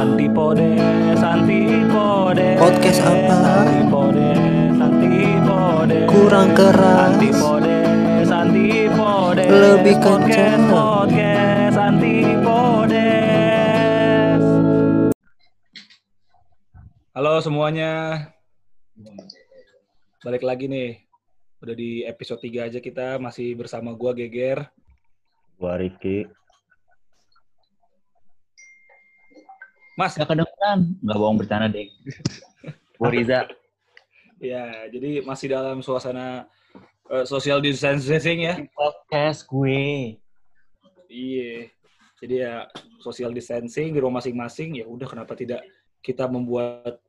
Antipodes, antipodes. Podcast apa? Antipodes, antipodes. Kurang keras. Antipodes, antipodes. Lebih Podcast, kencang. Podcast, antipodes. Halo semuanya. Balik lagi nih. Udah di episode 3 aja kita masih bersama gua Geger. Gua Rifki. Mas, Gak kedengeran. Gak bohong bercanda, deh. Bu Riza. Ya, jadi masih dalam suasana eh, social distancing ya. Podcast gue. Iya. Jadi ya social distancing di rumah masing-masing ya udah kenapa tidak kita membuat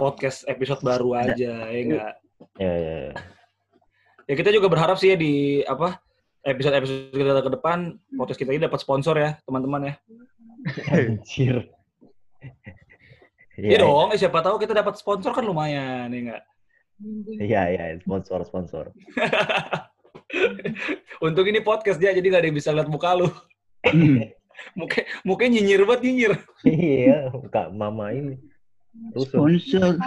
podcast episode baru aja ya enggak. Ya, ya, ya. Ya kita juga berharap sih ya di apa episode-episode kita ke depan podcast kita ini dapat sponsor ya, teman-teman ya. Anjir. Iya dong, eh, siapa tahu kita dapat sponsor kan lumayan ya enggak. Iya, iya, sponsor, sponsor. Untuk ini podcast dia jadi nggak ada yang bisa lihat muka lu. Muka mukanya nyinyir banget nyinyir. iya, Kak Mama ini. Rusuh. Sponsor.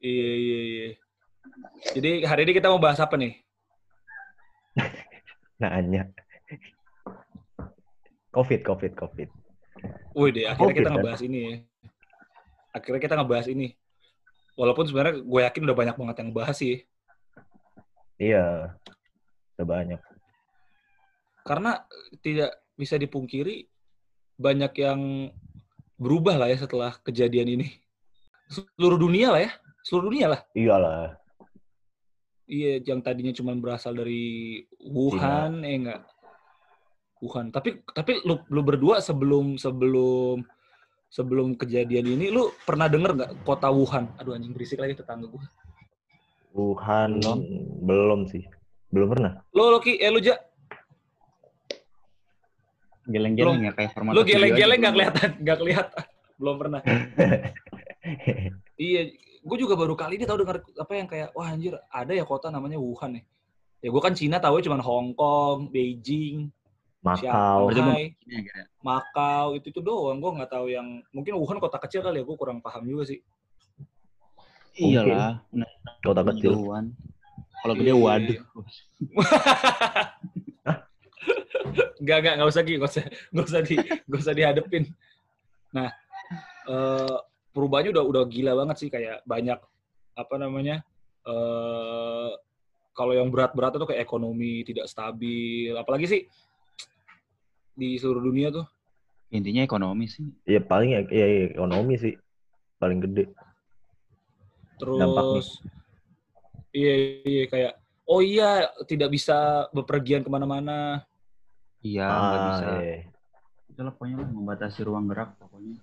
Iya, iya, iya. Jadi hari ini kita mau bahas apa nih? Nanya. Covid, Covid, Covid. Wih deh, akhirnya Covid, kita kan? ngebahas ini ya. Akhirnya kita ngebahas ini. Walaupun sebenarnya gue yakin udah banyak banget yang bahas sih. Iya. Udah banyak. Karena tidak bisa dipungkiri banyak yang berubah lah ya setelah kejadian ini. Seluruh dunia lah ya. Seluruh dunia lah. Iyalah. Iya, yang tadinya cuma berasal dari Wuhan, eh enggak. Wuhan. Tapi tapi lu lu berdua sebelum sebelum sebelum kejadian ini lu pernah denger nggak kota Wuhan? Aduh anjing berisik lagi tetangga gua. Wuhan Belum. belum sih. Belum pernah. Lo Loki, eh lu Ja, Geleng-geleng ya kayak format lu geleng-geleng nggak kelihatan, nggak kelihatan. Belum pernah. Iya, gue juga baru kali ini tahu dengar apa yang kayak wah anjir ada ya kota namanya Wuhan ya. Ya gue kan Cina tahu cuma Hong Kong, Beijing, Shanghai, Ini agak- Makau itu itu doang. Gue nggak tahu yang mungkin Wuhan kota kecil kali ya. Gue kurang paham juga sih. Iyalah. Nah, Kota kecil. jauhan. Kalau gede Iya. waduh. Enggak enggak nggak usah Gi, nggak usah nggak usah di nggak usah dihadepin. Nah eh, perubahannya udah udah gila banget sih kayak banyak apa namanya eh kalau yang berat-berat itu kayak ekonomi tidak stabil, apalagi sih di seluruh dunia tuh. Intinya ekonomi sih. Iya paling ya, ya, ya, ekonomi sih. Paling gede. Dampaknya. Terus iya iya kayak oh iya tidak bisa bepergian ke mana-mana. Iya, nggak ah, bisa. iya. Itulah pokoknya membatasi ruang gerak pokoknya.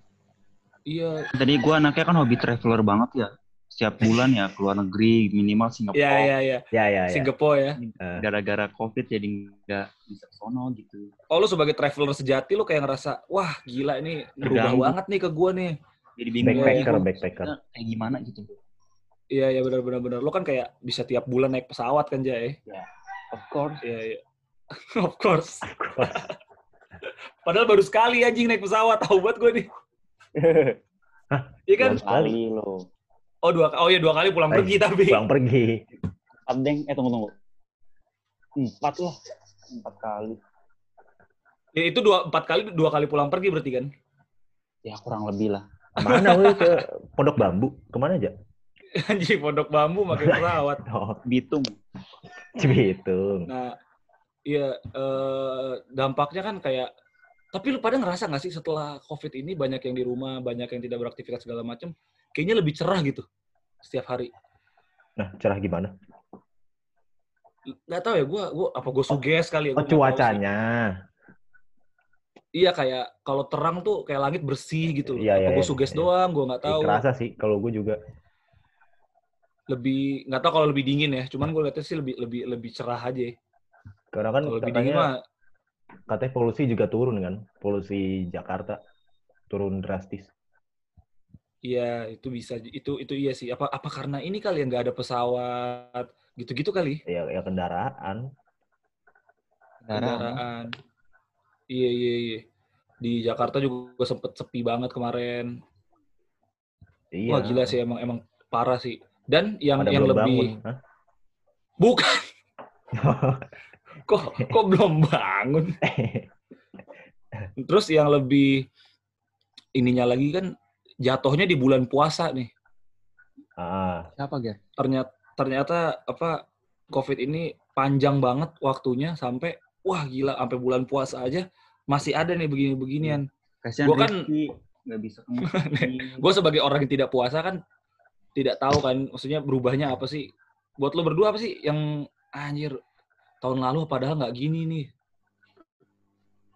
Iya Tadi gua anaknya kan hobi traveler banget ya. Setiap bulan ya keluar negeri minimal Singapura. iya iya iya. Ya, ya, ya. Singapura ya. Eh. Gara-gara covid jadi nggak bisa ke sono gitu. Oh lu sebagai traveler sejati lu kayak ngerasa wah gila ini berubah banget nih ke gua nih. Jadi bingung Backpacker, gua backpacker. kayak gimana gitu. Iya iya benar benar benar. Lu kan kayak bisa tiap bulan naik pesawat kan Jay. Of course. Iya iya. of course. Padahal baru sekali anjing naik pesawat. Tahu banget gue nih. Iya kan? Dua kali. lo. Oh dua oh iya dua kali pulang pergi tapi. Pulang pergi. Empat deng, eh tunggu tunggu. Empat lah. Empat kali. Ya, itu dua empat kali dua kali pulang pergi berarti kan? Ya kurang lebih lah. Ke mana wih ke Pondok Bambu? Ke mana aja? Anjing pondok bambu pakai pesawat. Oh, Bitung. Cibitung. Nah, iya eh, dampaknya kan kayak tapi lu pada ngerasa nggak sih setelah COVID ini banyak yang di rumah, banyak yang tidak beraktivitas segala macam, kayaknya lebih cerah gitu setiap hari. Nah, cerah gimana? Nggak tahu ya, gua gua apa gua suges kali ya. Oh, cuacanya. Iya kayak kalau terang tuh kayak langit bersih gitu loh. Iya, apa iya, gua iya, suges iya. doang, gua nggak tahu. Kerasa sih kalau gue juga. Lebih nggak tahu kalau lebih dingin ya. Cuman gua lihatnya sih lebih lebih lebih cerah aja. ya. Karena kan Kalau lebih dingin mah katanya polusi juga turun kan. Polusi Jakarta turun drastis. Iya, itu bisa itu itu iya sih. Apa apa karena ini kali yang nggak ada pesawat gitu-gitu kali? Ya, ya kendaraan. Kendaraan. Kendaraan. Iya iya iya. Di Jakarta juga sempet sepi banget kemarin. Iya. Wah gila sih emang emang parah sih. Dan yang Pada yang belum lebih bangun. Hah? bukan kok kok belum bangun. Terus yang lebih ininya lagi kan jatuhnya di bulan puasa nih. ah, Siapa, Ger? Ternyata ternyata apa COVID ini panjang banget waktunya sampai wah gila sampai bulan puasa aja masih ada nih begini-beginian. Kasihan Gua kan- nggak bisa. Gue sebagai orang yang tidak puasa kan tidak tahu kan maksudnya berubahnya apa sih. Buat lo berdua apa sih yang anjir tahun lalu padahal nggak gini nih.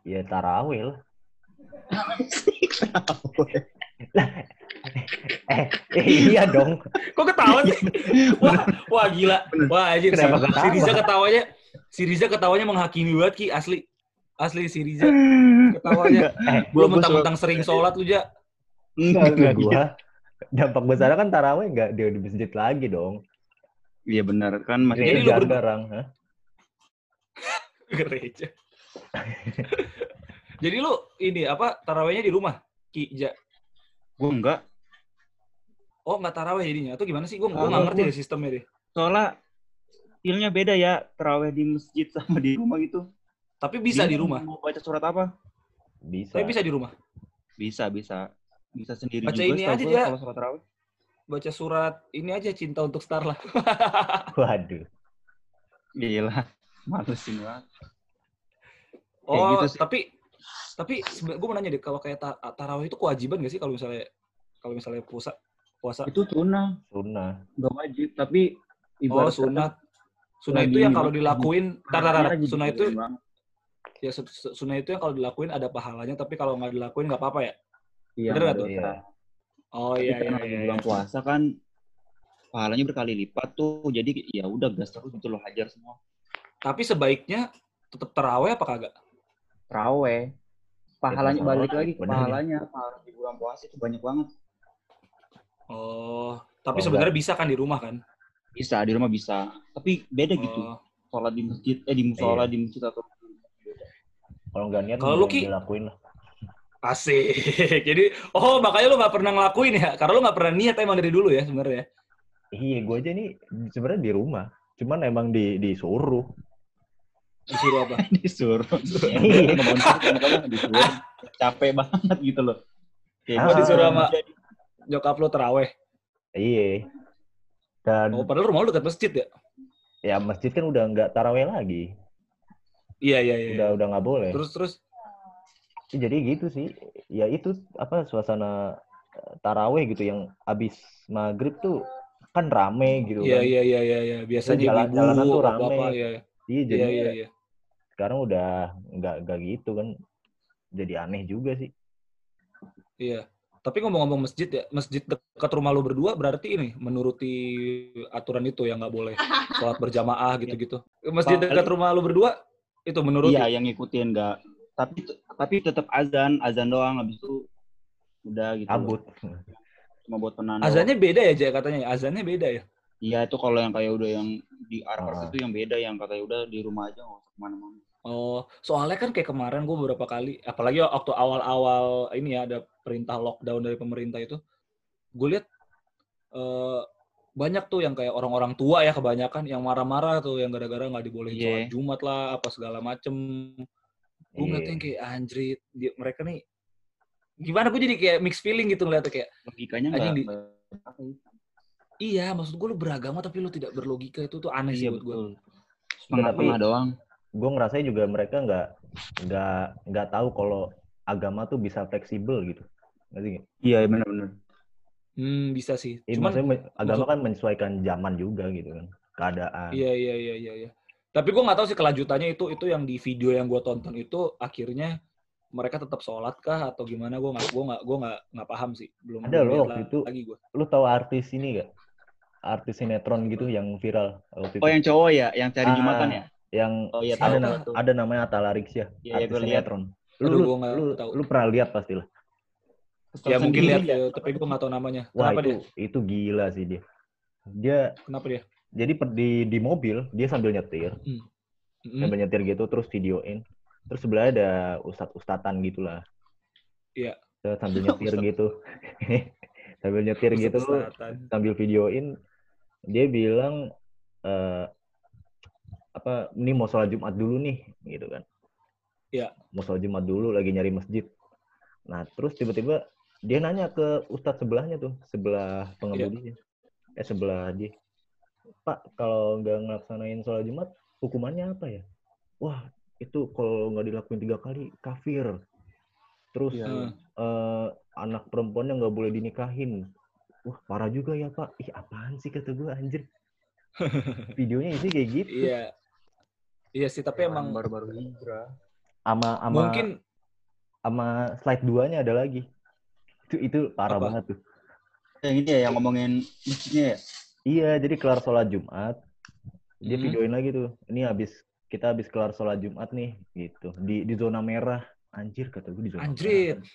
ya tarawih lah. eh, eh, iya dong. Kok ketawa sih? wah, wah gila. Wah anjir. Si, Kenapa si ketawa? Riza ketawanya, si Riza ketawanya menghakimi banget Ki, asli. Asli si Riza ketawanya. Eh, gua mentang-mentang sering sholat lu, Ja. Enggak, enggak gitu. gua dampak besar kan tarawih nggak dia di masjid lagi dong. Iya benar kan masih Jadi lu sekarang, hah? Gereja. Jadi lu ini apa tarawehnya di rumah? Ki, Ja. Gue enggak. Oh, nggak taraweh jadinya. Atau gimana sih? Gue Kalau nggak ngerti deh sistemnya deh. Soalnya feelnya beda ya terawih di masjid sama di rumah gitu. Tapi bisa di Bingung rumah. Mau baca surat apa? Bisa. Tapi bisa di rumah. Bisa, bisa. Bisa sendiri Baca juga ini aja dia. kalau surat terawih. Baca surat ini aja cinta untuk Starla. Waduh. Gila. Malesin banget. Oh, gitu sih. tapi tapi gue mau nanya deh kalau kayak ta- tarawih itu kewajiban gak sih kalau misalnya kalau misalnya puasa puasa Itu sunnah, Sunnah. enggak wajib, tapi oh ibarat sunat sunat lagi- itu yang kalau dilakuin tar tar, tar. lagi sunat itu ya su- su- sunat itu yang kalau dilakuin ada pahalanya tapi kalau nggak dilakuin nggak apa-apa ya Iya, Bener nggak ada tuh? Iya. oh Tapi iya iya karena iya, iya. bulan puasa kan pahalanya berkali lipat tuh. Jadi ya udah gas terus gitu loh hajar semua. tapi sebaiknya tetap terawih apa kagak Terawih. Pahalanya balik lagi ke pahalanya. Pahala di bulan puasa itu banyak banget. oh tapi Oh, sebenarnya bisa kan di rumah kan Bisa di rumah bisa. Tapi beda gitu. Oh. Sholat di masjid, eh di musola Iya. di masjid atau Kalau nggak niat, Kalau lu, Ki? dilakuin lah. asik jadi oh makanya lu nggak pernah ngelakuin ya karena lu nggak pernah niat emang dari dulu ya sebenarnya Iya, gue aja nih sebenarnya di rumah. Cuman emang di disuruh. Disuruh apa disuruh. Disuruh. Capek banget gitu loh. Kayak Ah. gua disuruh sama- nyokap lu terawih Iya. Dan oh padahal rumah lu dekat masjid ya ya masjid kan udah nggak taraweh lagi. iya iya iya Udah udah nggak boleh. terus terus Ya, Jadi gitu sih. Ya itu apa suasana eh, taraweh gitu yang abis maghrib tuh kan rame gitu Iya kan. iya iya iya iya. Biasanya Jalan- ibu jalanan tuh apa apa rame. ya. Iya jadi Iya iya iya. Sekarang udah nggak nggak gitu kan. Jadi aneh juga sih. Iya. Tapi ngomong-ngomong masjid ya, masjid dekat rumah lu berdua berarti ini menuruti aturan itu yang nggak boleh sholat berjamaah gitu-gitu. Masjid dekat rumah lu berdua itu menuruti. Iya, yang ngikutin enggak. Tapi tapi tetap azan, azan doang habis itu udah gitu. Abut. Cuma buat penanda. Azannya beda ya, Jay, katanya. Azannya beda ya. Iya, itu kalau yang kayak udah yang di Arfas Ah. itu yang beda yang katanya udah di rumah aja nggak usah ke mana-mana. Oh, soalnya kan kayak kemarin gue beberapa kali, apalagi waktu awal-awal ini ya ada perintah lockdown dari pemerintah itu, gue lihat eh, banyak tuh yang kayak orang-orang tua ya kebanyakan yang marah-marah tuh yang gara-gara nggak dibolehin Iya. sholat Jumat lah apa segala macem. Gue Iya. ngeliatnya kayak anjrit, dia- mereka nih gimana gue jadi kayak mixed feeling gitu ngeliatnya kayak Logikanya nggak di- ya. iya maksud gue lu beragama tapi lu tidak berlogika itu tuh aneh sih Iya buat gue. Setengah-setengah doang. Gue ngerasanya juga mereka nggak nggak nggak tahu kalau agama tuh bisa fleksibel gitu. Ngerti? Iya, benar-benar. Hmm bisa sih. Iya, Cuman maksudnya agama maksud- kan menyesuaikan zaman juga gitu kan. Keadaan. Iya iya iya iya. iya. Tapi gue nggak tahu sih kelanjutannya itu itu yang di video yang gue tonton itu akhirnya mereka tetap sholat kah atau gimana gue nggak gue nggak gue nggak nggak paham sih belum Ada loh waktu itu. lagi gue Lu tahu artis ini gak? Artis sinetron gitu yang viral waktu itu. Oh, yang cowok ya, yang cari Ah, jumatan ya? Yang Oh iya, ada tahu na- tuh. ada namanya Atala Rixia, Iya, iya, artis gua lihat. sinetron. Lu, Aduh, lu, gua lu, tahu. lu pernah lihat pastilah. Kesel ya mungkin lihat ya. ya, tapi gue nggak tahu namanya Wah kenapa itu dia itu gila sih dia. Dia kenapa dia jadi di di mobil dia sambil nyetir, Mm-mm. sambil nyetir gitu terus videoin. Terus sebelahnya ada ustad ustatan gitulah. Iya. Sambil nyetir gitu. sambil nyetir Ustadz gitu, sambil videoin, dia bilang eh apa ini mau sholat Jumat dulu nih, gitu kan. Iya. Mau sholat Jumat dulu, lagi nyari masjid. Nah, terus tiba-tiba dia nanya ke ustadz sebelahnya tuh, sebelah pengemudinya. Eh, sebelah dia. Pak, kalau nggak ngelaksanain sholat Jumat, hukumannya apa ya? Wah, itu kalau nggak dilakuin tiga kali, kafir. Terus iya. eh, anak perempuannya nggak boleh dinikahin. Wah, parah juga ya, Pak. Ih, apaan sih kata gue, anjir. Videonya isi kayak gitu. Iya. Iya sih, tapi emang baru-baru hijrah. Sama sama mungkin sama slide 2-nya ada lagi. Itu itu parah Apa? banget tuh. Yang ini ya, yang ngomongin masjidnya ya. Iya, jadi kelar sholat Jumat, dia Mhm. videoin lagi tuh. Ini habis kita habis kelar sholat Jumat nih, gitu. Di di zona merah. Anjir kata gue di zona anjir. merah.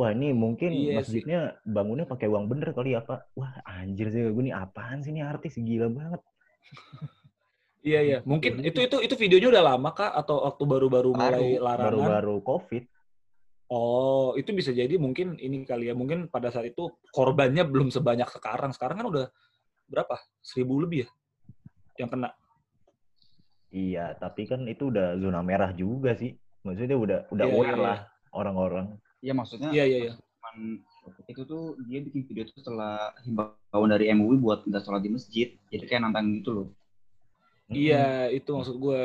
Wah ini mungkin Iya sih. masjidnya bangunnya pakai uang bener kali ya Pak. Wah anjir sih gue nih apaan sih ini artis gila banget. Iya iya. Mungkin itu itu itu videonya udah lama kah atau waktu baru-baru mulai larangan? Baru-baru COVID. Oh, itu bisa jadi mungkin ini kali ya. Mungkin pada saat itu korbannya belum sebanyak sekarang. Sekarang kan udah berapa? Seribu lebih ya yang kena. Iya, tapi kan itu udah zona merah juga sih. Maksudnya udah udah Iya, aware iya, lah orang-orang. Iya maksudnya Iya iya iya. cuman itu tuh dia bikin video itu setelah himbauan dari MUI buat nggak sholat di masjid. Jadi kayak nantang gitu loh. Iya, itu maksud gue.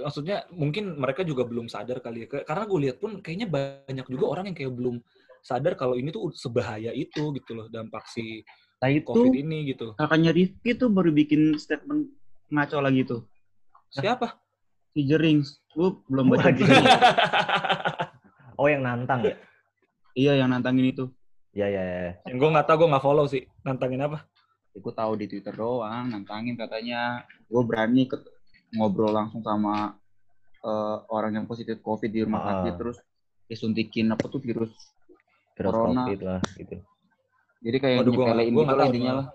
Maksudnya mungkin mereka juga belum sadar kali ya. Karena gue lihat pun kayaknya banyak juga orang yang kayak belum sadar kalau ini tuh sebahaya itu gitu loh dampak si Nah itu COVID ini gitu. kakaknya Rifki tuh baru bikin statement ngaco lagi tuh. Siapa? Si Jerings. Lu belum baca? Oh yang nantang ya? Iya yang nantangin itu. Ya ya ya. Yang gue nggak tahu, gue nggak follow sih. Nantangin apa? Aku tahu di Twitter doang, nantangin katanya. Gue berani ke ngobrol langsung sama eh, orang yang positif COVID di rumah Ah. sakit terus disuntikin apa tuh virus. Virus Corona. COVID lah gitu. Jadi kayak Waduh, gua gua gitu nggak lah intinya lah.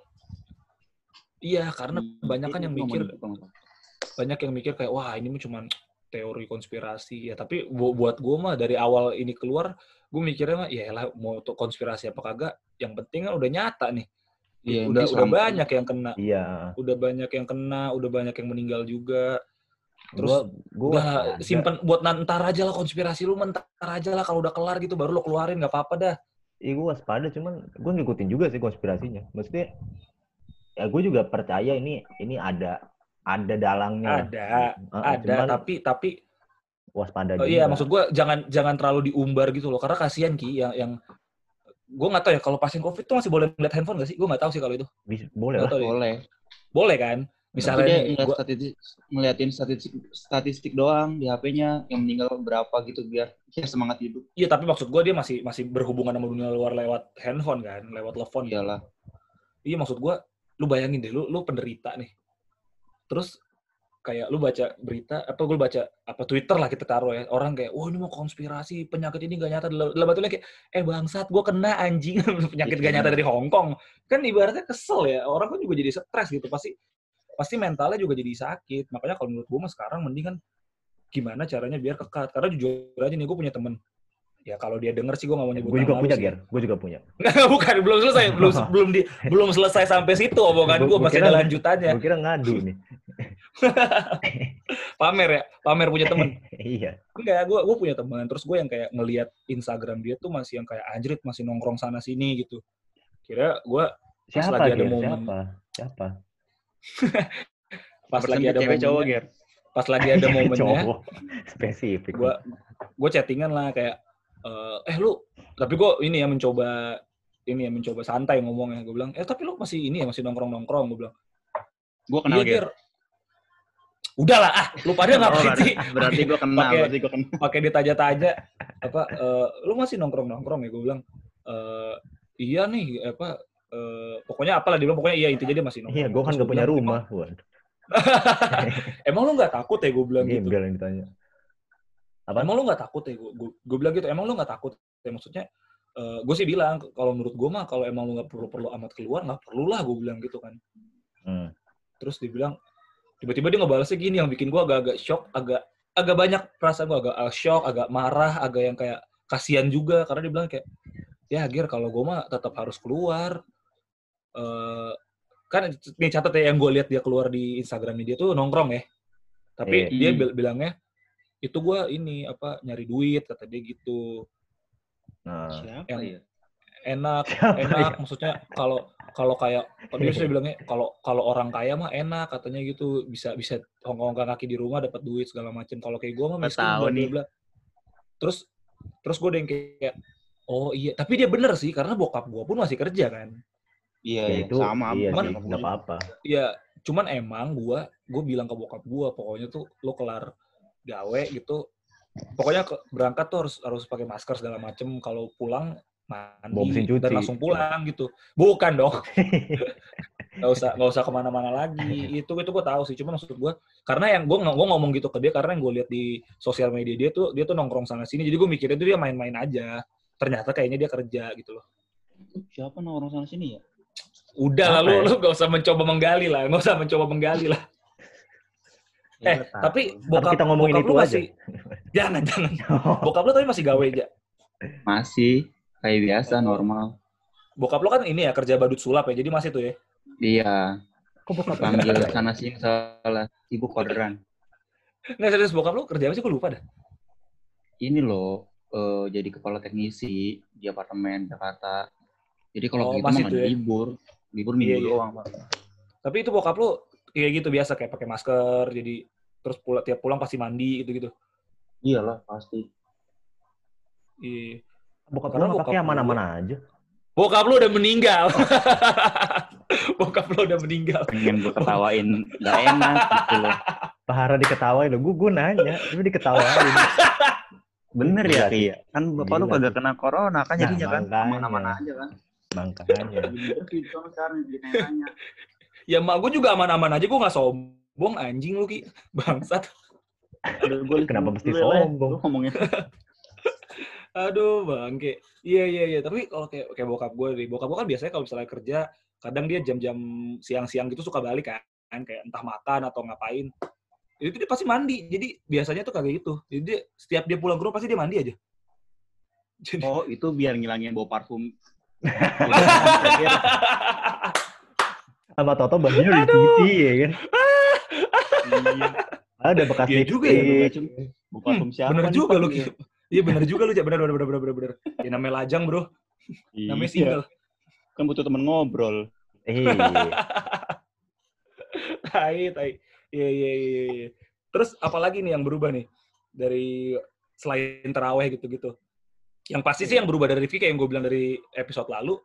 Iya, karena Iya, banyak kan yang Itu mikir, banyak yang mikir kayak wah ini mah cuma teori konspirasi ya. Tapi bu- buat gue mah dari awal ini keluar, gue mikirnya mah ya lah mau konspirasi apa kagak, yang penting kan udah nyata nih. Iya, udah udah sama- banyak yang kena, Iya. udah banyak yang kena, udah banyak yang meninggal juga. Terus Gua gua udah simpen buat ntar aja lah konspirasi lu ntar aja lah kalau udah kelar gitu baru lo keluarin nggak apa-apa dah. Iya gue waspada cuman gue ngikutin juga sih konspirasinya. Maksudnya ya gue juga percaya ini ini ada ada dalangnya. Ada, Heeh, ada cuman tapi tapi waspada Oh juga. iya, maksud gue jangan jangan terlalu diumbar gitu loh, karena kasihan ki yang yang gue nggak tahu ya kalau pasien covid tuh masih boleh ngeliat handphone gak sih? Gue nggak tahu sih kalau itu. Bis- boleh lah. tahu deh. Boleh. Boleh kan? Misalnya dia nih, ngeliat gua, statistik, ngeliatin statistik, statistik doang di HP-nya yang meninggal berapa gitu biar ya semangat hidup. iya tapi maksud gue dia masih masih berhubungan sama dunia luar lewat handphone kan, lewat telepon. Iyalah. Iya maksud gue, lu bayangin deh, lu lu penderita nih, terus kayak lu baca berita atau gue baca apa Twitter lah kita taruh ya. Orang kayak wah ini mau konspirasi penyakit ini gak nyata. Dalam batunya kayak eh bangsat gue kena anjing. Penyakit gak nyata dari Hong Kong. Kan ibaratnya kesel ya orang kan juga jadi stres gitu. Pasti pasti mentalnya juga jadi sakit. Makanya kalau menurut gue mah sekarang mending kan gimana caranya biar kekat. Karena jujur aja nih gue punya temen. Ya kalau dia denger sih gue gak mau nyebut Gue juga punya. Ger. Gue juga punya. bukan belum selesai belum belum di belum selesai sampai situ omongan gue masih ada lanjutannya. Gue kira ngadu nih. pamer ya pamer punya temen iya. enggak gue gue punya teman terus gue yang kayak ngelihat Instagram dia tuh masih yang kayak anjrit masih nongkrong sana sini gitu kira gue Siapa, lagi ada momen. Siapa? Siapa? pas lagi ada cewek cowok, momennya Ger. pas lagi ada momennya Cowok. Spesifik. gue gue chattingan lah kayak eh, eh lu tapi gue ini ya mencoba ini ya mencoba santai ngomongnya gue bilang eh tapi lu masih ini ya masih nongkrong nongkrong gue bilang Gue kenal iya Ger. Udahlah ah lu pada Oh, ngapain berarti, sih berarti gue kenal, Pakai- berarti gue kenal. pakai ditanya-tanya apa eh, lu masih nongkrong nongkrong ya gue bilang eh, iya nih apa eh, pokoknya apalah dia bilang pokoknya iya intinya dia masih nongkrong Iya, gue kan gak punya bilang, rumah. Waduh. emang, emang lu nggak takut ya gue bilang gitu Gembel yang ditanya. Apa? emang lu nggak takut ya gue gue bilang gitu emang lu nggak takut ya maksudnya gue sih bilang kalau menurut gue mah kalau emang lu nggak perlu perlu amat keluar nggak perlu lah gue bilang gitu kan Hmm. terus dia bilang tiba-tiba dia ngebalasnya gini yang bikin gue agak-agak shock agak agak banyak perasaan gue agak agak shock agak marah agak yang kayak kasihan juga karena dia bilang kayak ya Gir kalau gue mah tetap harus keluar eh kan nih catat ya yang gue lihat dia keluar di Instagramnya dia tuh nongkrong ya tapi Iya. dia Hmm. bil- bilangnya itu gue ini apa nyari duit kata dia gitu Nah, Siapa yang- ya? enak Siapa enak ya? maksudnya kalau kalau kayak kalau dia sih bilangnya kalau kalau orang kaya mah enak katanya gitu bisa bisa hongkong kaki di rumah dapat duit segala macam kalau kayak gue mah miskin bla bla terus terus gue yang kayak oh iya tapi dia bener sih karena bokap gue pun masih kerja kan Iya, ya iya, itu sama. iya gua nggak juga. apa-apa. Iya, cuman emang gua gue bilang ke bokap gua pokoknya tuh lo kelar gawe gitu. Pokoknya ke, berangkat tuh harus harus pakai masker segala macem. Kalau pulang mandi dan langsung pulang gitu. Bukan dong. Gak usah nggak usah ke mana-mana lagi. Itu itu gue tahu sih. Cuma maksud gua karena yang gue gua ngomong gitu ke dia karena yang gue lihat di sosial media dia tuh dia tuh nongkrong sana sini. Jadi gue mikirnya tuh dia main-main aja. Ternyata kayaknya dia kerja gitu loh. Siapa orang sana sini ya? Udah lah Apa lu, ya? lu gak usah mencoba menggali lah. Gak usah mencoba menggali lah. Ya, Eh, tapi Apa bokap, kita ngomongin bokap itu lu aja? masih, jangan, jangan. Bokap lu tapi masih gawe aja. Masih kayak biasa normal. Bokap lu kan ini ya, kerja badut sulap ya, jadi masih tuh ya. Iya, Kok bokap panggil sana sini salah ibu koderan. Nggak serius, bokap lu kerja apa sih? Gue lupa dah. Ini loh eh, jadi kepala teknisi di apartemen Jakarta. Jadi kalau Oh, gitu masih ya? libur, libur Iya, minggu iya. doang. Pak. Tapi itu bokap lu kayak gitu biasa, kayak pakai masker, jadi terus pulang, tiap pulang pasti mandi gitu-gitu. Iyalah pasti. Iya. Bokap Karena lu bokap aman-aman aja. Bokap lu udah meninggal. bokap lu udah meninggal. Pengen gue ketawain nggak enak gitu loh. Pahara diketawain lo. Gue gue nanya, tapi diketawain. Bener ya, sih. Ki? Kan bapak lu kagak kena corona kan Nah, jadinya kan makanya. aman-aman aja kan. Makanya. Ditanya. Ya mak gue juga aman-aman aja, gue nggak sombong anjing lu ki. Bangsat. List Kenapa mesti sombong? Lu ngomongin Aduh bangke. Iya iya iya. Tapi kalau kayak kayak bokap gue nih, bokap gue kan biasanya kalau misalnya kerja, kadang dia jam-jam siang-siang gitu suka balik kan, kayak entah makan atau ngapain. Itu dia pasti mandi. Jadi biasanya tuh kagak gitu. Jadi dia, setiap dia pulang ke rumah pasti dia mandi aja. Jadi, Oh, itu biar ngilangin bau parfum. Sama Toto bajunya udah dicuci ya kan. Iya. Ada bekas Iya juga ya. Bau parfum siapa? bener nih, juga lu. Iya bener juga lu, Cak. bener bener bener bener bener. Ya namanya lajang bro, namanya Iya. single. Kan butuh temen ngobrol. Iya. Tai, tai. Iya, iya, iya, iya. Terus apalagi nih yang berubah nih dari selain teraweh gitu-gitu. Yang pasti sih yang berubah dari Rifki kayak yang gue bilang dari episode lalu,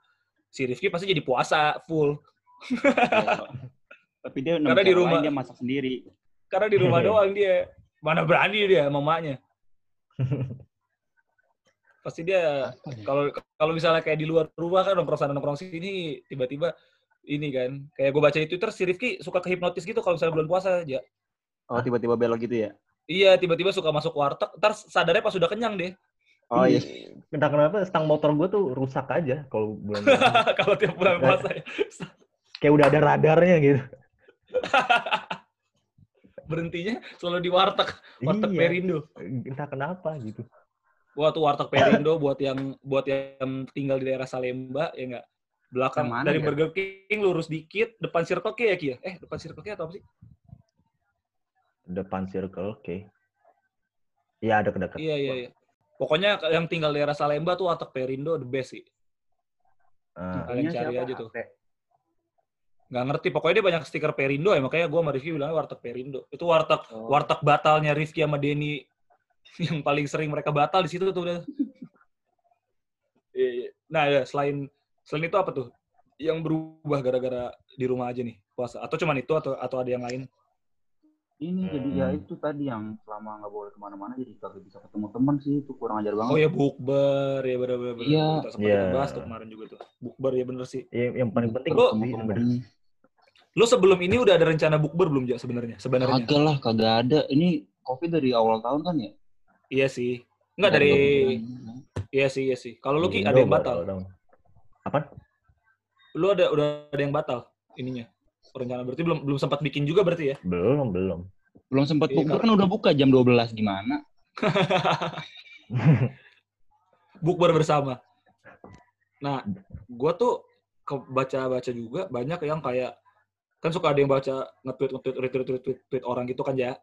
si Rifki pasti jadi puasa full. Tapi dia Karena di rumah- dia masak sendiri. Karena di rumah doang dia. Mana berani dia sama mamanya. Pasti dia kalau kalau misalnya kayak di luar rumah kan nongkrong sana nongkrong sini tiba-tiba ini kan kayak gue baca di Twitter si Rifki suka kehipnotis gitu kalau misalnya bulan puasa aja. Oh, tiba-tiba belok gitu ya? Iya, tiba-tiba suka masuk warteg, ntar sadarnya pas sudah kenyang deh. Oh iya. Entah kenapa stang motor gue tuh rusak aja kalau bulan puasa. kalau tiap bulan puasa ya. Kayak udah ada radarnya gitu. berhentinya selalu di warteg, warteg Iya. Perindo. Entah kenapa gitu. Wah tuh warteg Perindo buat yang buat yang tinggal di daerah Salemba ya enggak. Belakang Yang mana dari ya? Burger King lurus dikit, depan Circle K ya Ki ya? Eh, depan Circle K atau apa sih? Depan circle, oke. Iya ada kedekat. Iya, iya, iya. Pokoknya yang tinggal di daerah Salemba tuh warteg Perindo the best sih. Ah, Kalian Punya cari siapa? aja tuh. Nggak ngerti, pokoknya dia banyak stiker Perindo ya, makanya gue sama Rifki bilangnya warteg Perindo. Itu warteg Oh. warteg batalnya Rifki sama Denny yang paling sering mereka batal di situ tuh udah. Iya, iya. Nah, ya, selain selain itu apa tuh? Yang berubah gara-gara di rumah aja nih puasa atau cuman itu atau atau ada yang lain? Ini jadi ya Hmm. itu tadi yang selama nggak boleh ke mana-mana jadi kagak bisa ketemu teman sih itu kurang ajar banget. Oh ya bukber ya benar-benar. Iya. Kita sempat Iya. bahas tuh kemarin juga tuh. Bukber ya bener sih. Yang, yang paling penting sih sebenarnya. Lu sebelum ini udah ada rencana bukber belum ya sebenarnya? Sebenarnya. Kagak lah, kagak ada. Ini covid dari awal tahun kan ya? Iya sih. Enggak dari Iya sih, iya sih. Kalau lu Ki ada Indo yang batal. Apa? Lu ada udah ada yang batal ininya. Rencana berarti belum belum sempat bikin juga berarti ya? Belum, belum. Belum sempat Iya, bukber kan udah buka jam 12 gimana? bukber bersama. Nah, gue tuh ke baca-baca juga banyak yang kayak kan suka ada yang baca nge-tweet nge-tweet retweet retweet tweet orang gitu kan ya.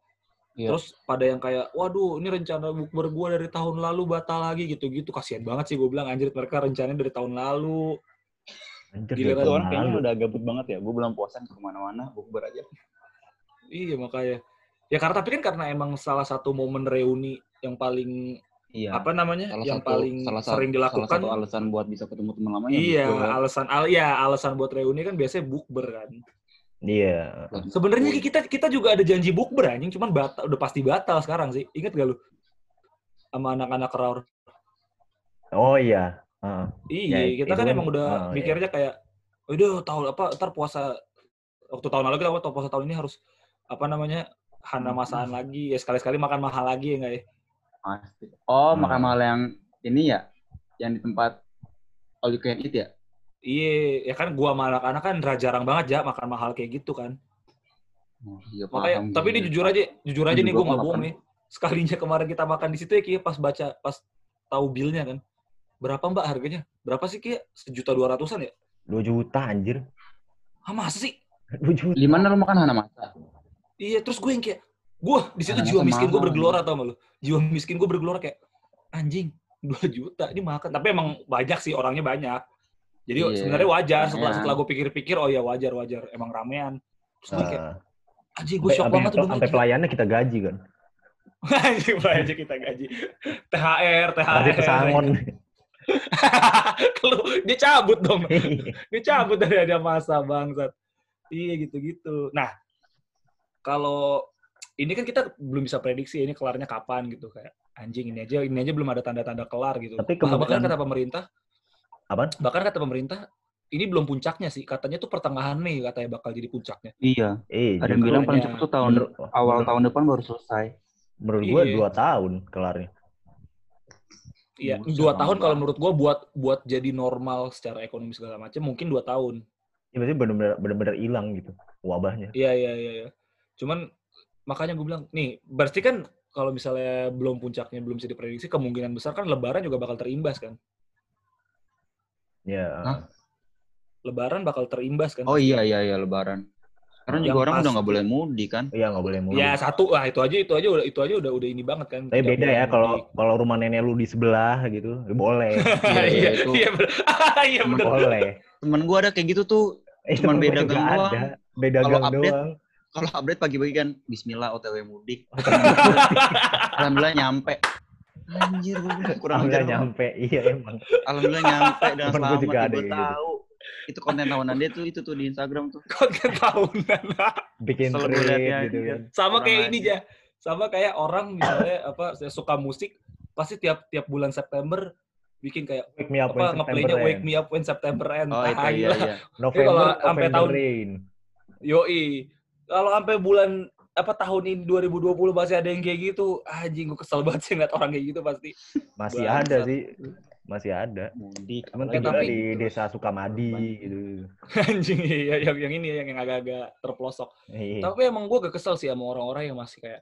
Iya. Terus pada yang kayak, waduh ini rencana bukber gue dari tahun lalu batal lagi gitu-gitu. Kasihan banget sih gue bilang, anjir mereka rencananya dari tahun lalu. Anjir, Giliran orang tahun kayaknya lalu. udah gabut banget ya. Gue belum puasan ke mana-mana, bukber aja. Iya makanya. Ya karena tapi kan karena emang salah satu momen reuni yang paling Iya. apa namanya? Salah yang satu- paling salah satu- sering dilakukan. Salah satu alasan buat bisa ketemu teman lamanya. iya, bukber. alasan al ya alasan buat reuni kan biasanya bukber kan. Iya. Sebenarnya kita kita juga ada janji bukber anjing, cuman batal udah pasti batal sekarang sih. Ingat gak lu? Sama anak-anak raur. Oh iya. Heeh. Iya, Ya, kita kan kan- emang udah iya. mikirnya kayak, udah tahun apa ntar puasa waktu tahun lalu kita waktu puasa tahun ini harus apa namanya hana masaan lagi ya sekali-sekali makan mahal lagi ya enggak ya? Pasti. Oh, Hmm. makan mahal yang ini ya? Yang di tempat all you can eat ya? Iya, ya kan gua sama anak-anak kan jarang banget ya makan mahal kayak gitu kan. Oh, iya, Makanya, paham tapi ini jujur aja, jujur aja nih gua gue nggak bohong nih. Sekalinya kemarin kita makan di situ ya, Kia, pas baca, pas tahu bilnya kan. Berapa mbak harganya? Berapa sih Kia? Sejuta dua ratusan ya? 2 juta anjir. Ah masa sih? 2 juta. Di mana lu makan hana masa? Iya, terus gue yang kayak, gue di situ jiwa miskin gue bergelora tau gak lu? Jiwa miskin gue bergelora kayak, anjing, 2 juta ini makan. Tapi emang banyak sih, orangnya banyak. Jadi Iya, sebenarnya wajar, setelah ramean. setelah gue pikir-pikir, oh ya wajar, wajar. Emang ramean. Terus gue kayak, anjing gue shock banget tuh. sampai pelayannya kita gaji kan. Anjing, aja kita gaji. THR, THR. Kasih pesangon. Kalau dia cabut dong. Dia cabut dari ada masa bangsat. Iya gitu-gitu. Nah, kalau ini kan kita belum bisa prediksi ini kelarnya kapan gitu kayak anjing ini aja ini aja belum ada tanda-tanda kelar gitu. Tapi bahkan kemungkinan- kata pemerintah Apaan? bahkan kata pemerintah ini belum puncaknya sih katanya tuh pertengahan Mei katanya bakal jadi puncaknya. Iya. Eh, Ada yang bilang paling cepat tuh tahun menurut, awal menurut, tahun depan baru selesai. menurut gua Iya. 2 tahun kelarnya. Iya, dua tahun kalau menurut gua buat buat jadi normal secara ekonomi segala macam mungkin dua tahun. Ya, berarti benar-benar benar-benar hilang gitu wabahnya. Iya iya iya. iya. Cuman makanya gue bilang nih berarti kan kalau misalnya belum puncaknya belum bisa diprediksi kemungkinan besar kan Lebaran juga bakal terimbas kan. Ya. Hah? Lebaran bakal terimbas kan. Oh iya iya iya lebaran. Yang juga orang udah pasti- nggak boleh mudik kan? Iya nggak boleh mudik. Ya satu lah itu aja itu aja udah itu aja udah udah ini banget kan. Tapi beda ya kalau kalau rumah nenek lu di sebelah gitu, ya boleh. Iya, iya itu. iya bener. Iya boleh. Temen gua ada kayak gitu tuh. Eh, Cuman temen beda gang doang. ada. Beda gang update, doang. Kalau update pagi-pagi kan Bismillah OTW mudik. Alhamdulillah nyampe. Anjir, kurang Alhamdulillah ajar. nyampe. Iya emang. Alhamdulillah nyampe gua selamat. juga ada Gue yang gitu. tahu. Itu konten tahunan dia tuh itu tuh di Instagram tuh. Konten tahunan. Bikin liatnya gitu aja. kan. Sama kayak ini aja. aja. Sama kayak orang misalnya apa suka musik pasti tiap tiap bulan September bikin kayak Wake me up when apa September ngeplaynya Wake. Me Up When September Ends. Oh, itu iya iya. November, kalau sampai tahun- rain. Yoi. Kalau sampai bulan apa tahun ini 2020 masih ada yang kayak gitu, anjing gue kesel banget sih ngeliat orang kayak gitu pasti. Masih ada sih. Masih ada. Mudik. Tinggal tapi- di desa Sukamadi gitu. anjing iya yang yang ini ya, yang agak-agak terpelosok. Iya. Tapi emang gue gak kesel sih sama orang-orang yang masih kayak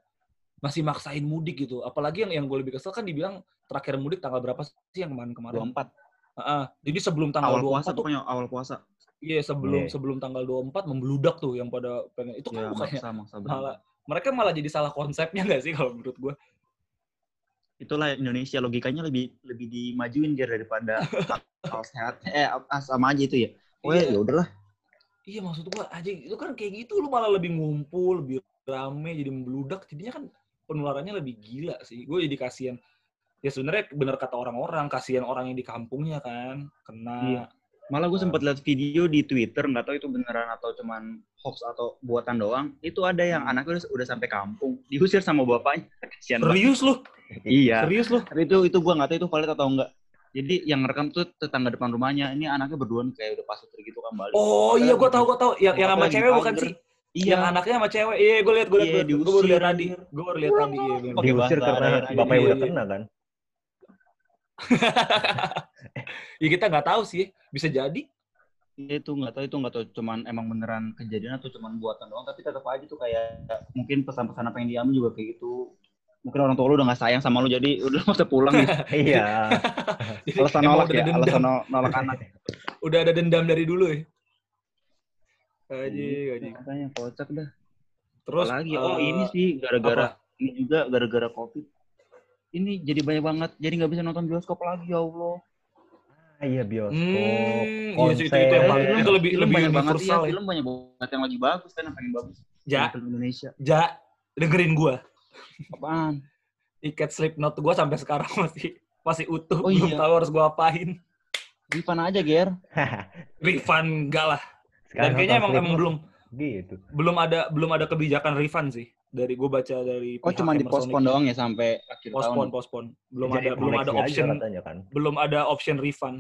masih maksain mudik gitu. Apalagi yang yang gue lebih kesel kan dibilang terakhir mudik tanggal berapa sih yang kemarin-kemarin? 24 Heeh. Jadi sebelum tanggal awal 24 puasa tuh pokoknya awal puasa. Iya sebelum Iya. sebelum tanggal 24 membludak tuh yang pada pengen itu kan Ya, bukannya maksa maksa malah mereka malah jadi salah konsepnya nggak sih kalau menurut gue? Itulah Indonesia logikanya lebih lebih dimajuin dia daripada hal sehat. Eh ah, sama aja itu ya. Oh ya Iya. ya udahlah. Iya maksud gua aja itu kan kayak gitu lu malah lebih ngumpul, lebih rame, jadi membludak, jadinya kan penularannya lebih gila sih. Gue jadi kasihan. Ya sebenarnya benar kata orang-orang, kasihan orang yang di kampungnya kan kena. Iya. Malah gue sempat lihat video di Twitter, nggak tahu itu beneran atau cuman hoax atau buatan doang. Itu ada yang anaknya udah, udah sampai kampung, diusir sama bapaknya. Banget. Serius lu? Iya. Serius lu? Itu itu gue nggak tahu itu valid atau enggak. Jadi yang rekam tuh tetangga depan rumahnya. Ini anaknya berdua nih kayak udah pasutri gitu kan balik. Oh iya gua tahu gua tahu. Yang yang sama cewek bukan sih? Iya. Yang anaknya sama cewek. Iya, gue lihat gue lihat Iya, gue baru lihat tadi. Gue baru lihat tadi. Iya, Diusir karena bapaknya udah kena kan. ya kita nggak tahu sih. Bisa jadi. Iya, itu nggak tahu itu nggak tahu cuman emang beneran kejadian atau cuman buatan doang tapi tetap aja tuh kayak mungkin pesan-pesan apa yang diambil juga kayak gitu Mungkin orang tua lu udah gak sayang sama lu jadi udah usah pulang gitu. Iya. Alasan nolak udah ya, alasan dendam. no- nolak anak. Udah ada dendam dari dulu ya. Gaji, gaji. Makanya kocak dah. Terus Apalagi, oh eh, ini sih gara-gara ini juga gara-gara covid. Ini jadi banyak banget, jadi nggak bisa nonton bioskop lagi ya Allah. Ah, Iya bioskop. Hmm, iya sih, itu, itu yang konser. paling- itu lebih film lebih banyak banget universal iya, ya. film banyak banget yang lagi bagus kan yang bagus Ja, film Indonesia ja, dengerin gua. apaan Tiket Slipknot gua sampai sekarang masih masih utuh, Oh, belum iya. tahu harus gua apain. Rifan aja Ger Refund enggak lah. Dan kayaknya emang emang belum gitu. belum ada belum ada kebijakan refund sih. Dari gua baca dari oh cuma di pospon doang ya sampai akhir Pospon, tahun pospon. Belum Jadi ada belum ada option katanya kan. belum ada option refund.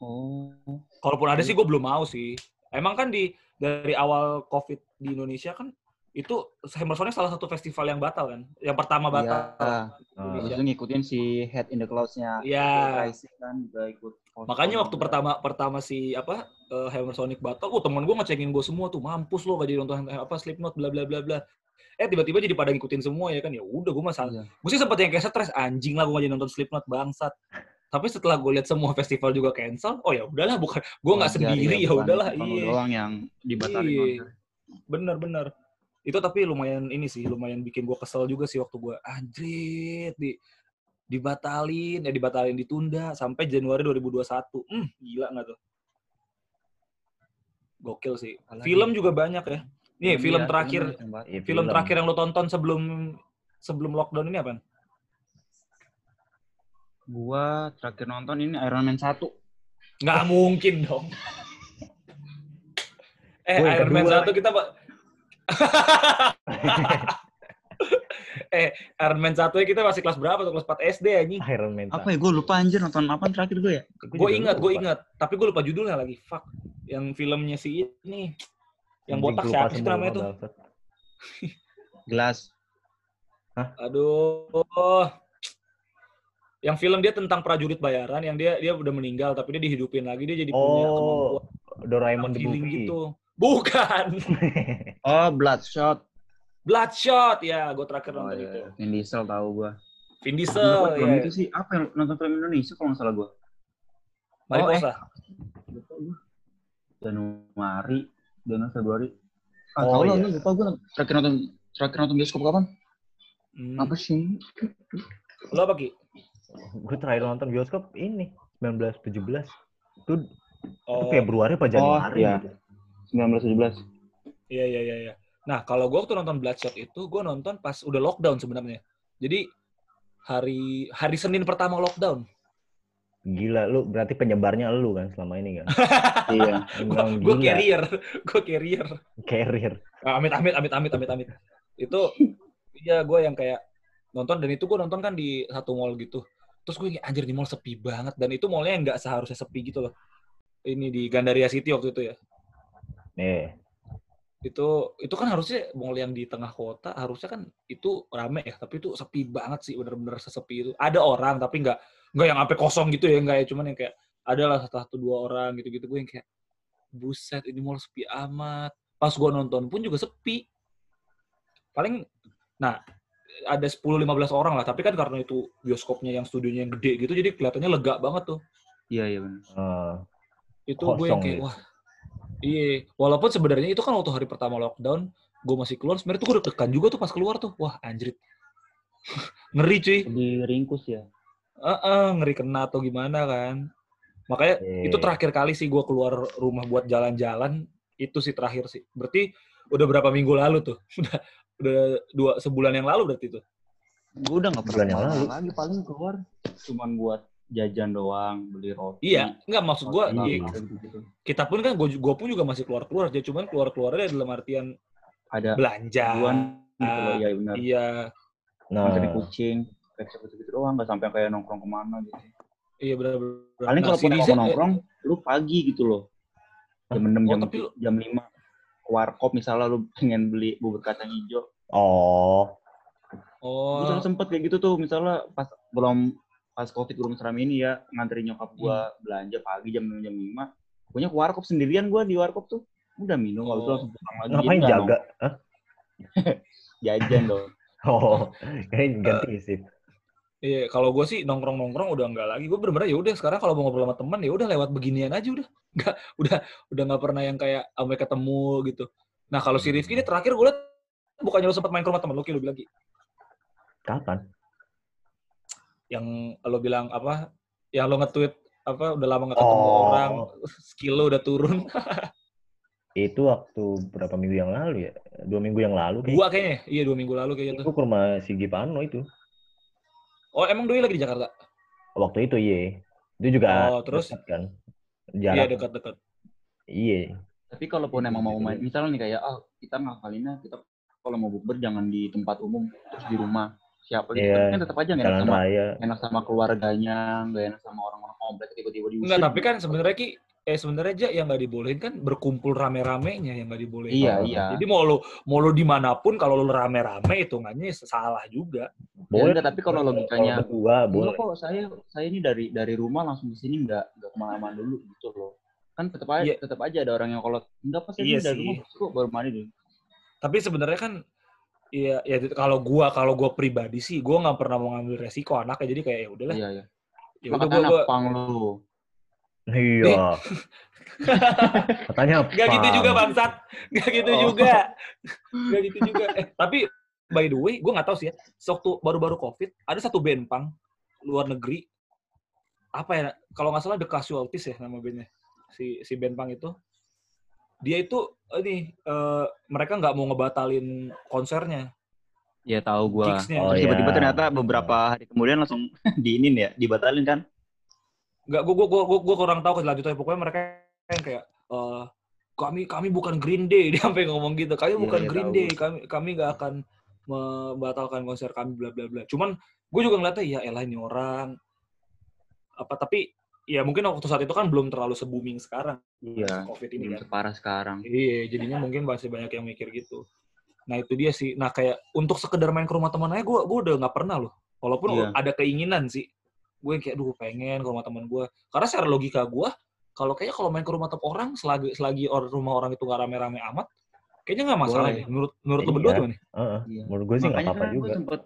oh Kalaupun ada sih gue belum mau sih. Emang kan di dari awal COVID di Indonesia kan itu Hammersonic salah satu festival yang batal kan. Yang pertama batal. iya Ah, Habis itu ngikutin si Head in the Clouds-nya Iya. Rising kan juga ikut postpone Makanya waktu juga. pertama pertama si apa eh, Hammersonic batal, oh temen gue ngecekin gue semua tuh mampus lo gak jadi nonton apa Slipknot bla bla bla bla. Eh tiba-tiba jadi pada ngikutin semua ya kan ya udah gue masa Iya. gue sih sempat yang kayak stres anjing lah gue jadi nonton Slipknot bangsat. Tapi setelah gue lihat semua festival juga cancel, oh ya udahlah bukan gue nggak sendiri iya, ya udahlah iya. doang yang dibatalin Iya. bener-bener itu tapi lumayan ini sih lumayan bikin gue kesel juga sih waktu gue anjrit di dibatalin ya dibatalin ditunda sampai Januari 2021 hmm gila nggak tuh gokil sih Apalagi? film juga banyak ya nih Iya, film terakhir banyak yang batal. iya, film terakhir yang lo tonton sebelum sebelum lockdown ini apa? Gua terakhir nonton ini Iron Man 1. nggak mungkin dong. Eh Gua yang Iron Man satu kita pak eh Iron Man satu kita masih kelas berapa tuh? Kelas 4 SD anjing. Iron Man. Apa ya? Gue lupa anjir nonton apa terakhir gue ya? gue ingat gue ingat. Tapi gue lupa judulnya lagi. Fuck. Yang filmnya si ini yang botak siapa sih itu namanya tuh Gelas. aduh yang film dia tentang prajurit bayaran yang dia dia udah meninggal tapi dia dihidupin lagi dia jadi punya Oh, kemampuan Doraemon the movie. gitu bukan Oh, Bloodshot. Bloodshot ya gue terakhir Oh, nonton iya. itu Vin Diesel tahu gue. Vin Diesel film ya itu sih apa yang nonton film Indonesia kalau nggak salah gue. Mariposa Lupa gua. Januari, Januari Februari. Ah, Oh, iya. lu lupa gue terakhir nonton terakhir nonton bioskop kapan? Hmm. Apa sih? lo apa ki gue terakhir nonton bioskop ini 1917. Itu, itu oh Februari apa Januari iya. gitu. 1917. Iya iya iya. iya. Nah kalau gue waktu nonton Bloodshot itu gue nonton pas udah lockdown sebenarnya. Jadi hari hari Senin pertama lockdown. Gila lu berarti penyebarnya lu kan selama ini kan. iya. Gue carrier, gue carrier. Carrier. Ah, Amit amit amit amit amit amit. Itu iya gue yang kayak nonton dan itu gue nonton kan di satu mall gitu. Terus gue kayak anjir di mall sepi banget dan itu mallnya nggak seharusnya sepi gitu loh. Ini di Gandaria City waktu itu ya. Nih, itu itu kan harusnya mall yang di tengah kota harusnya kan itu rame ya tapi itu sepi banget sih bener-bener sesepi itu. Ada orang tapi nggak nggak yang sampai kosong gitu ya nggak ya. Cuman yang kayak ada lah satu, satu dua orang gitu-gitu. Gue yang kayak buset ini mall sepi amat. Pas gue nonton pun juga sepi. Paling nah ada 10-15 orang lah. Tapi kan karena itu bioskopnya yang studionya yang gede gitu jadi kelihatannya lega banget tuh. Iya, iya benar. eh, itu gue yang kayak gitu. wah iya walaupun sebenarnya itu kan waktu hari pertama lockdown gue masih keluar sebenarnya tuh gue deg-degan juga tuh pas keluar tuh. Wah anjrit. Ngeri cuy. Lebih ringkus ya. Heeh, ngeri kena atau gimana kan. Makanya Iya. itu terakhir kali sih gue keluar rumah buat jalan-jalan itu sih terakhir sih. Berarti udah berapa minggu lalu tuh? Udah udah dua sebulan yang lalu berarti tuh? Gue udah nggak Bulan pernah yang lalu. lagi paling keluar. Cuman buat jajan doang, beli roti. iya nggak maksud gue iya. gitu-gitu. kita pun kan gue gue pun juga masih keluar keluar aja cuman keluar keluarnya dalam artian Ada belanja tujuan gitu loh, ya benar. iya nah, Nganterin kucing, kayak gitu doang, nggak sampai kayak nongkrong ke mana gitu. iya benar-benar Paling Nah, kalau si pun mau nongkrong, lu pagi gitu loh. Jam 6, Oh, jam, tapi jam 5. Warkop misalnya lu pengen beli bubur kacang hijau. oh, Oh, Gue sempet kayak gitu tuh, misalnya pas belum pas covid belum seram ini ya, nganterin nyokap gua Hmm. belanja pagi jam 6, jam 5. Pokoknya ke warkop sendirian gua di warkop tuh. Udah minum, habis itu Oh. langsung pulang lagi. ngapain Jadi nggak jaga? Nong- Jajan dong. Oh, kayaknya ganti sih. Iya, kalau gue sih nongkrong-nongkrong udah enggak lagi. Gue bener-bener ya udah sekarang kalau mau ngobrol sama teman ya udah lewat beginian aja udah. Enggak, udah udah nggak pernah yang kayak sampai ketemu gitu. Nah kalau si Rifki ini terakhir gue liat bukannya lo sempat main ke rumah temen lo, kayak lo bilang Ki, Kapan? Yang lo bilang apa? Yang lo nge-tweet apa udah lama nggak ketemu Oh. orang, skill lo udah turun. Itu waktu berapa minggu yang lalu ya? Dua minggu yang lalu kayaknya. Dua kayaknya, iya dua minggu lalu kayaknya Itu tuh. ke rumah si Gipano itu. Oh emang Doi lagi di Jakarta? Waktu itu iya. Itu juga Oh, terus? dekat kan. Iya Jarak. dekat-dekat. Iya. Tapi kalaupun emang mau main, misalnya nih kayak, ah kita ngakalinnya kita kalau mau bukber jangan di tempat umum, terus di rumah. Siapa gitu. Iya, Kan tetap aja nggak enak sama raya. enak sama keluarganya, nggak enak sama orang-orang komplek tiba-tiba diusir. Enggak, tapi kan sebenarnya Ki, eh sebenarnya aja yang nggak dibolehin kan berkumpul rame-ramenya yang nggak dibolehin. Iya, Oh, iya. Jadi mau lo mau lo di mana pun kalau lo rame-rame hitungannya salah juga. Ya, Boleh. enggak, tapi kalau logikanya Kalau berdua boleh. Kok saya saya ini dari dari rumah langsung ke sini enggak enggak ke mana-mana dulu gitu loh. Kan tetap aja Iya. tetap aja ada orang yang kalau enggak pas saya Iya dari rumah kok baru mandi dulu. Tapi sebenarnya kan Iya, ya kalau gua kalau gua pribadi sih gua nggak pernah mau ngambil resiko anaknya jadi kayak ya udahlah. Iya iya. Ya udah gua, gua pang lu. Iya. Katanya Gak gitu pang. juga bangsat. Gak gitu Oh. juga. Gak gitu juga. Eh, tapi by the way, gue nggak tahu sih ya. Sewaktu baru-baru COVID, ada satu band punk luar negeri. Apa ya? Kalau nggak salah The Casualties ya nama bandnya. Si si band punk itu. Dia itu ini eh, mereka nggak mau ngebatalin konsernya, Iya tahu gua. gigsnya. Oh, Terus tiba-tiba iya. ternyata beberapa hari kemudian langsung diinin ya, dibatalin kan? Nggak, gue gue gue gue kurang tahu kelanjutannya. Pokoknya mereka yang kayak eh, kami kami bukan Green Day dia sampai ngomong gitu. Kami Iya, bukan iya, Green. Day. Kami kami nggak akan membatalkan konser kami bla bla bla. Cuman gue juga ngeliatnya ya elah ini orang apa tapi ya mungkin waktu saat itu kan belum terlalu se booming sekarang Iya. covid ini kan. separah sekarang. Iya, jadinya mungkin masih banyak yang mikir gitu. Nah itu dia sih. Nah kayak untuk sekedar main ke rumah teman aja, gue gue udah nggak pernah loh. Walaupun Iya. ada keinginan sih, gue kayak duh pengen ke rumah teman gue. Karena secara logika gue, kalau kayaknya kalau main ke rumah tem- orang selagi selagi or- rumah orang itu nggak rame-rame amat, kayaknya nggak masalah Boleh. deh. Menurut menurut lo Iya. berdua gimana? Heeh. Iya. Menurut gue sih nggak apa-apa kan juga. gue sempet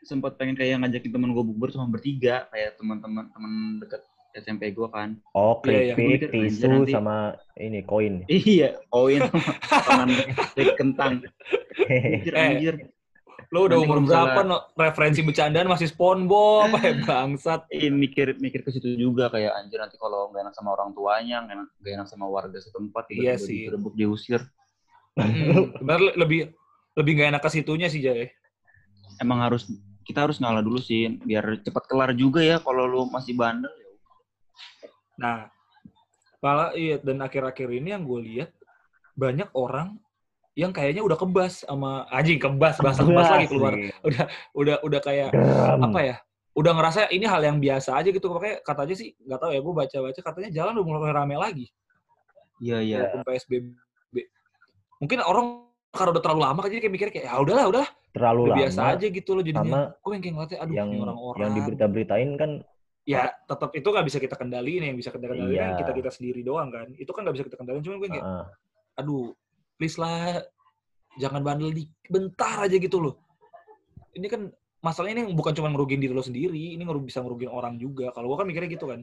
sempet pengen kayak ngajakin temen gue bukber cuma bertiga kayak teman-teman teman deket SMP gue kan. Oh, Iya, iya. keripik, Gua mikir, tisu, nanti- sama ini koin. Iya, koin sama tangan kentang. Anjir, Eh, anjir. Lo udah umur berapa? No? Referensi bercandaan masih SpongeBob, kayak bangsat. Iya mikir mikir ke situ juga kayak anjir nanti kalau nggak enak sama orang tuanya, nggak enak, nggak enak sama warga setempat, Iya tiba-tiba sih. digerebek diusir. Hmm, sebenarnya lebih lebih nggak enak ke situnya sih Jay. Emang harus kita harus ngalah dulu sih biar cepat kelar juga ya kalau lu masih bandel. Nah, malah iya dan akhir-akhir ini yang gue lihat banyak orang yang kayaknya udah kebas sama anjing kebas bahasa kebas lagi keluar. nih. Udah udah kayak apa ya? Udah ngerasa ini hal yang biasa aja gitu. Makanya katanya sih nggak tahu ya gue baca-baca katanya jalan udah mulai rame lagi Iya iya. walaupun PSBB. Mungkin orang karena udah terlalu lama kan jadi kayak mikirnya kayak ya udahlah udahlah Terlalu udah lama. biasa aja gitu loh jadinya. Gue yang kayak ngeliatnya aduh yang orang-orang. yang diberita-beritain kan ya tetap itu nggak bisa kita kendaliin yang bisa kita kendaliin kan Iya. kita kita sendiri doang kan itu kan nggak bisa kita kendaliin cuma gue kayak heeh. aduh please lah jangan bandel di bentar aja gitu loh ini kan masalahnya ini bukan cuma ngerugiin diri lo sendiri ini ngeru- bisa ngerugiin orang juga kalau gue kan mikirnya gitu kan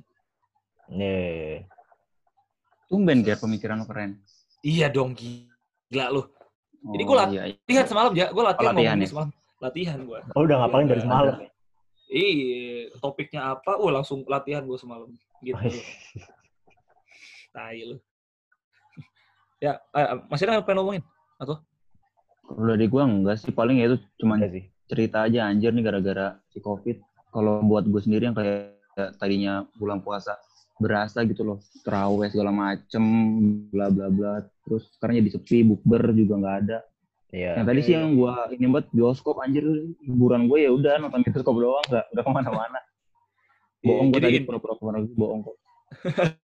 Nih. Tumben kayak pemikiran lu keren. iya dong gila lo Jadi Oh, gua lat- iya, iya. lihat semalam ya gue latihan, Oh, latihan ya? semalam latihan gue Oh, udah ngapalin Iya, dari iya. semalam. Iya topiknya apa? Wah langsung latihan gue semalam. Gitu. Tai lo ya eh, masih ada yang pengen ngomongin Kalau dari gua enggak sih paling ya itu cuma sih. cerita aja anjir nih gara-gara si covid. Kalau buat gue sendiri yang kayak kayak tadinya bulan puasa berasa gitu loh terawih segala macem bla bla bla terus sekarang jadi sepi bukber juga nggak ada Iya. yang tadi sih yang gue ini buat bioskop anjir hiburan gue ya udah nonton bioskop doang nggak nggak ke mana-mana Iya, bohong gue tadi pura-pura ke mana bohong kok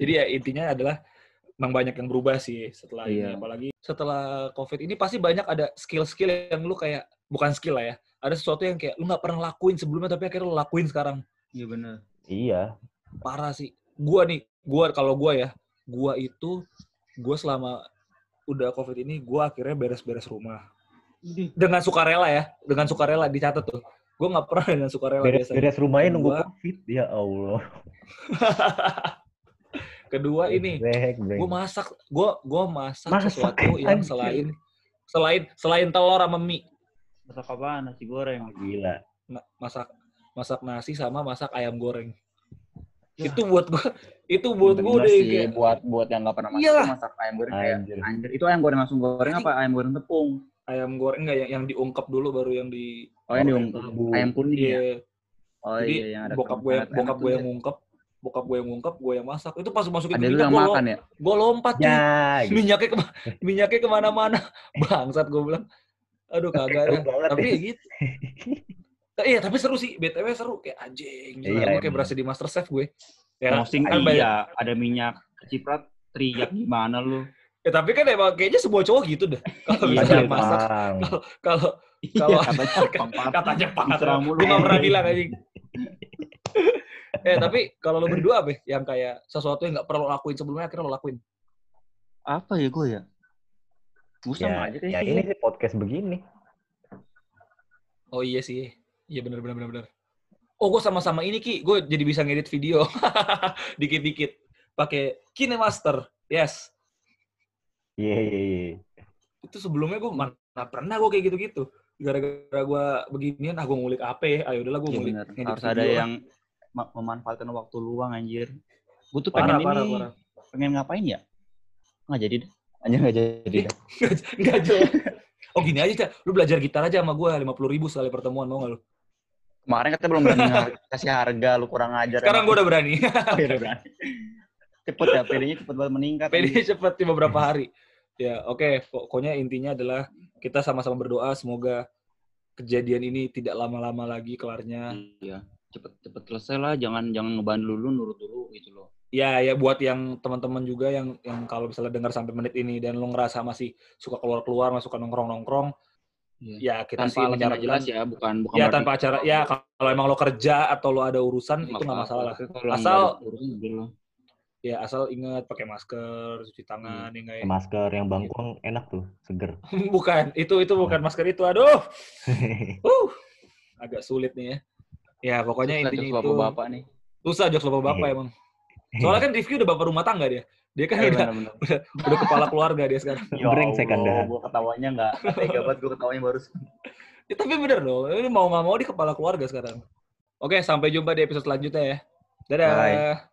Jadi ya intinya adalah memang banyak yang berubah sih setelah ini. Iya. Apalagi setelah COVID ini pasti banyak ada skill-skill yang lu kayak bukan skill lah ya. Ada sesuatu yang kayak lu nggak pernah lakuin sebelumnya tapi akhirnya lu lakuin sekarang. iya benar Iya. Parah sih. Gua nih, gua kalau gua ya, gua itu gua selama udah COVID ini gua akhirnya beres-beres rumah. dengan sukarela ya, dengan sukarela dicatat tuh. Gue nggak pernah dengan sukarela biasanya. Beres-beres rumahnya nunggu Kedua- covid. Ya Allah. Kedua ini, gue masak, gue gue masak, Masak, sesuatu yang anjir. selain selain selain telur sama mie, Masak apaan? Nasi goreng. Gila. Ma- masak masak nasi sama masak ayam goreng. Ya. Itu buat gue, itu buat gue Bener deh sih, kayak buat buat yang nggak pernah masak Iyalah. masak ayam goreng kayak Anjir. anjir. Itu ayam goreng langsung goreng apa ayam goreng tepung? ayam goreng enggak yang, yang diungkep dulu baru yang di Oh yang Oh, diung ayam kuning ya. Iya. Oh Jadi iya yang ada bokap gue yang bokap gue ya. yang ngungkep, bokap gue yang ngungkep, gue yang masak. Itu pas masukin Ada lu minyak yang gue, makan ya? gue lompat cuy. Ya, gitu. minyaknya ke minyaknya ke mana-mana bangsat gue bilang aduh kagak banget tapi ya. ya gitu iya tapi seru sih. Btw seru. Kayak anjing Iya, kayak berasa di master chef gue. Ya, Mosing kan banyak- iya, ada minyak keciprat teriak gimana lu? ya, tapi kan emang kayaknya semua cowok gitu dah kalau Iya, misalnya masak kalau Iya, Kalau- katanya pang katanya pak Diserang mulu. gue gak pernah bilang anjing. Eh tapi kalau lo berdua apa ya? yang kayak sesuatu yang gak pernah lo lakuin sebelumnya akhirnya lo lakuin? Apa ya gue ya? Gue Ya, sama aja ya kayak ini sih podcast begini. oh iya sih iya benar benar benar benar oh gue sama-sama ini ki. Gue jadi bisa ngedit video. Dikit-dikit. Pakai KineMaster. Yes. Iya, iya, iya. itu sebelumnya gue mana pernah gue kayak gitu-gitu. Gara-gara gue beginian ah gue ngulik apa ya ayo udahlah gue Iya ngulik ngedit Harus ada yang ma- memanfaatkan waktu luang anjir. Gue tuh parah pengen parah ini, parah pengen ngapain ya? Nggak jadi deh. Anjir nggak jadi deh. nggak jelas oh gini aja cak lu belajar gitar aja sama gue lima puluh ribu sekali pertemuan mau nggak lu Kemarin katanya belum berani kasih harga, lu kurang ajar. sekarang gue udah berani Oh, iya, udah berani. Cepet ya, PD-nya cepet banget meningkat. PD cepet di beberapa hari ya oke pokoknya intinya adalah kita sama-sama berdoa semoga kejadian ini tidak lama-lama lagi kelarnya Iya, cepet cepet selesai lah. Jangan jangan ngebandel dulu, nurut dulu gitu loh. ya ya buat yang teman-teman juga yang yang kalau misalnya dengar sampai menit ini dan lo ngerasa masih suka keluar-keluar, masih suka nongkrong-nongkrong. Ya kita sih Tanpa alasan menyarankan jelas ya, bukan bukan. ya berarti- tanpa acara ya kalau emang lo kerja atau lo ada urusan itu nggak masalah lah. Asal- urusan. Ya asal ingat pakai masker, cuci tangan, ya nggak ya? Masker yang bangkuang enak tuh, seger. bukan, itu itu bukan masker itu. Aduh, uh, agak sulit nih ya. Ya pokoknya Susah intinya itu bapak-bapak nih. susah jokes bapak bapak emang. Soalnya kan Rifki udah bapak rumah tangga dia. Dia kan Eh, udah, bener-bener. udah kepala keluarga dia sekarang. Ya Allah, Anda. Gue ketawanya nggak nggak tega banget gue ketawanya baru. Ya, tapi bener loh, ini mau nggak mau di kepala keluarga sekarang. Oke, sampai jumpa di episode selanjutnya ya. Dadah. Bye.